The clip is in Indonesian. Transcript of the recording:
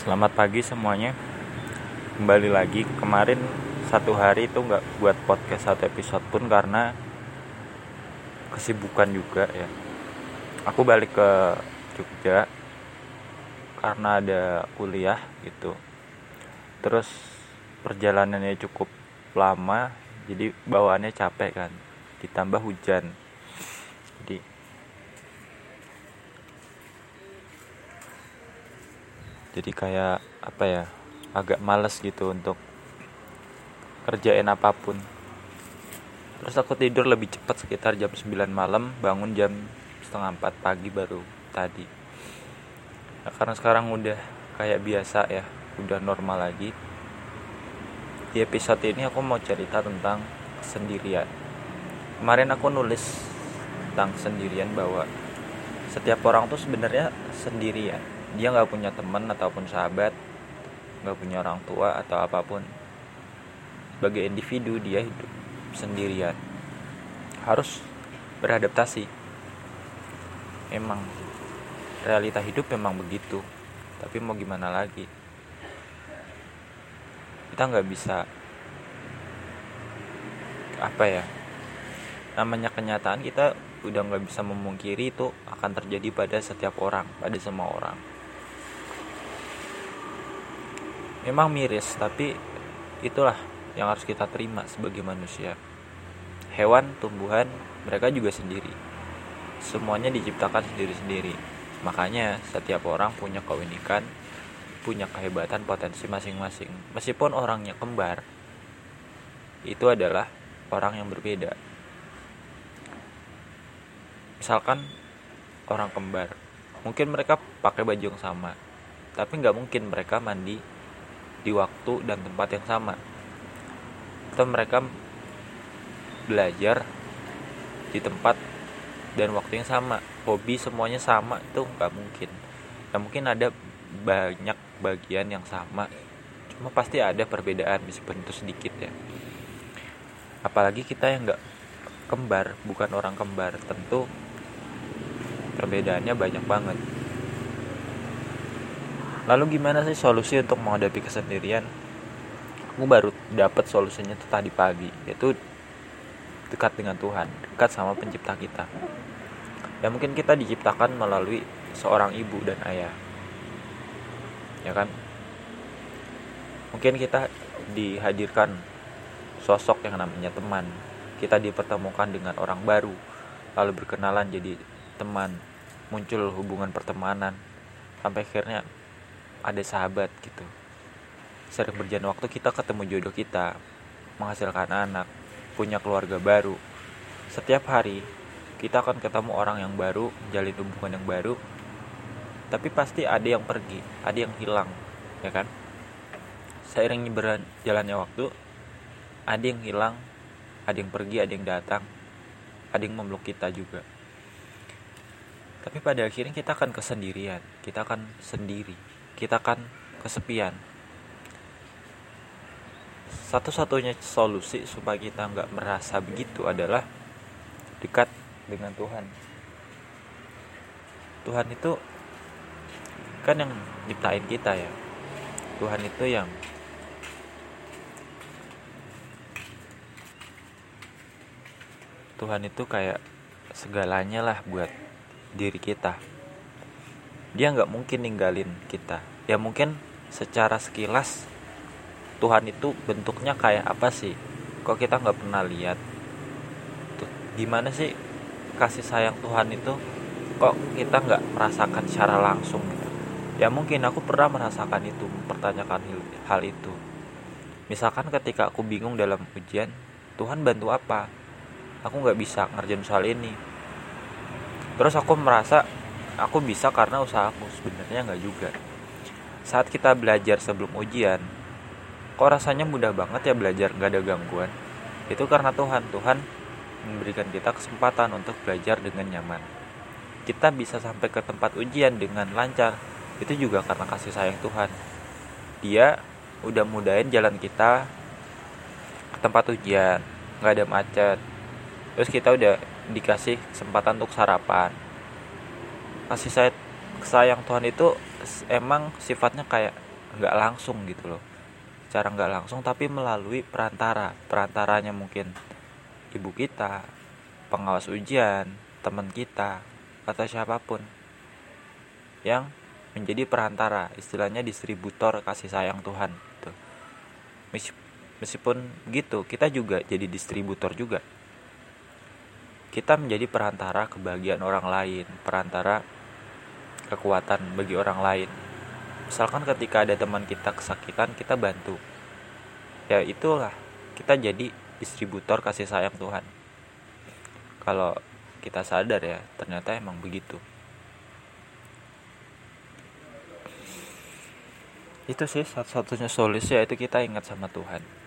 Selamat pagi semuanya. Kembali lagi. Kemarin satu hari itu nggak buat podcast satu episode pun Karena Kesibukan juga ya. Aku balik ke Jogja Karena ada kuliah gitu. Terus Perjalanannya cukup lama Jadi bawaannya capek kan. Ditambah hujan Jadi jadi kayak apa ya agak males gitu untuk kerjain apa pun. Terus aku tidur lebih cepat sekitar jam 9 malam bangun jam setengah 4 pagi baru tadi. Nah, karena sekarang udah kayak biasa ya udah normal lagi di episode ini aku mau cerita tentang sendirian kemarin aku nulis tentang sendirian bahwa setiap orang tuh sebenarnya sendirian dia nggak punya teman ataupun sahabat nggak punya orang tua atau apa pun. Sebagai individu dia hidup sendirian. Harus beradaptasi. Emang realita hidup memang begitu tapi mau gimana lagi? Kita nggak bisa apa ya namanya kenyataan kita udah nggak bisa memungkiri itu akan terjadi pada setiap orang pada semua orang memang miris tapi itulah yang harus kita terima sebagai manusia. Hewan tumbuhan mereka juga sendiri. Semuanya diciptakan sendiri-sendiri. Makanya setiap orang punya keunikan punya kehebatan potensi masing-masing. Meskipun orangnya kembar itu adalah orang yang berbeda. Misalkan orang kembar mungkin mereka pakai baju yang sama tapi nggak mungkin mereka mandi di waktu dan tempat yang sama. Atau mereka belajar di tempat dan waktu yang sama. Hobi semuanya sama itu nggak mungkin. Ya mungkin ada banyak bagian yang sama. Cuma pasti ada perbedaan meskipun itu sedikit ya. Apalagi kita yang nggak kembar bukan orang kembar. Tentu perbedaannya banyak banget lalu gimana sih solusi untuk menghadapi kesendirian? Aku baru dapat solusinya tuh tadi pagi yaitu dekat dengan Tuhan dekat sama pencipta kita. Ya mungkin kita diciptakan melalui seorang ibu dan ayah. Ya kan? Mungkin kita dihadirkan sosok yang namanya teman. Kita dipertemukan dengan orang baru lalu berkenalan jadi teman. Muncul hubungan pertemanan. Sampai akhirnya ada sahabat gitu. Sering berjalan waktu kita ketemu jodoh kita menghasilkan anak punya keluarga baru. Setiap hari kita akan ketemu orang yang baru menjalin hubungan yang baru tapi pasti ada yang pergi ada yang hilang ya kan? Seiring berjalannya waktu ada yang hilang ada yang pergi ada yang datang ada yang memeluk kita juga. Tapi pada akhirnya kita akan kesendirian kita akan sendiri kita akan kesepian. Satu-satunya solusi supaya kita nggak merasa begitu adalah dekat dengan Tuhan. Tuhan itu kan yang nyiptain kita ya. Tuhan itu yang Tuhan itu kayak segalanya lah buat diri kita dia nggak mungkin ninggalin kita. Ya mungkin secara sekilas Tuhan itu bentuknya kayak apa sih? Kok kita nggak pernah lihat? Tuh gimana sih kasih sayang Tuhan itu? Kok kita nggak merasakan secara langsung gitu? Ya mungkin aku pernah merasakan itu mempertanyakan hal itu. Misalkan ketika aku bingung dalam ujian Tuhan bantu apa? Aku nggak bisa ngerjain soal ini. Terus aku merasa aku bisa karena usahaku sebenarnya nggak juga. Saat kita belajar sebelum ujian kok rasanya mudah banget ya belajar nggak ada gangguan? Itu karena Tuhan. Tuhan memberikan kita kesempatan untuk belajar dengan nyaman. Kita bisa sampai ke tempat ujian dengan lancar itu juga karena kasih sayang Tuhan. Dia udah mudahin jalan kita ke tempat ujian nggak ada macet. Terus kita udah dikasih kesempatan untuk sarapan kasih saya sayang Tuhan itu emang sifatnya kayak nggak langsung gitu loh. Cara nggak langsung tapi melalui perantara. Perantaranya mungkin ibu kita pengawas ujian teman kita atau siapa pun yang menjadi perantara. Istilahnya distributor kasih sayang Tuhan gitu. meskipun gitu kita juga jadi distributor juga. Kita menjadi perantara kebahagiaan orang lain perantara kekuatan bagi orang lain. Misalkan ketika ada teman kita kesakitan kita bantu. Ya itulah. Kita jadi distributor kasih sayang Tuhan. Kalau kita sadar ya ternyata emang begitu. Itu sih satu-satunya solusi yaitu kita ingat sama Tuhan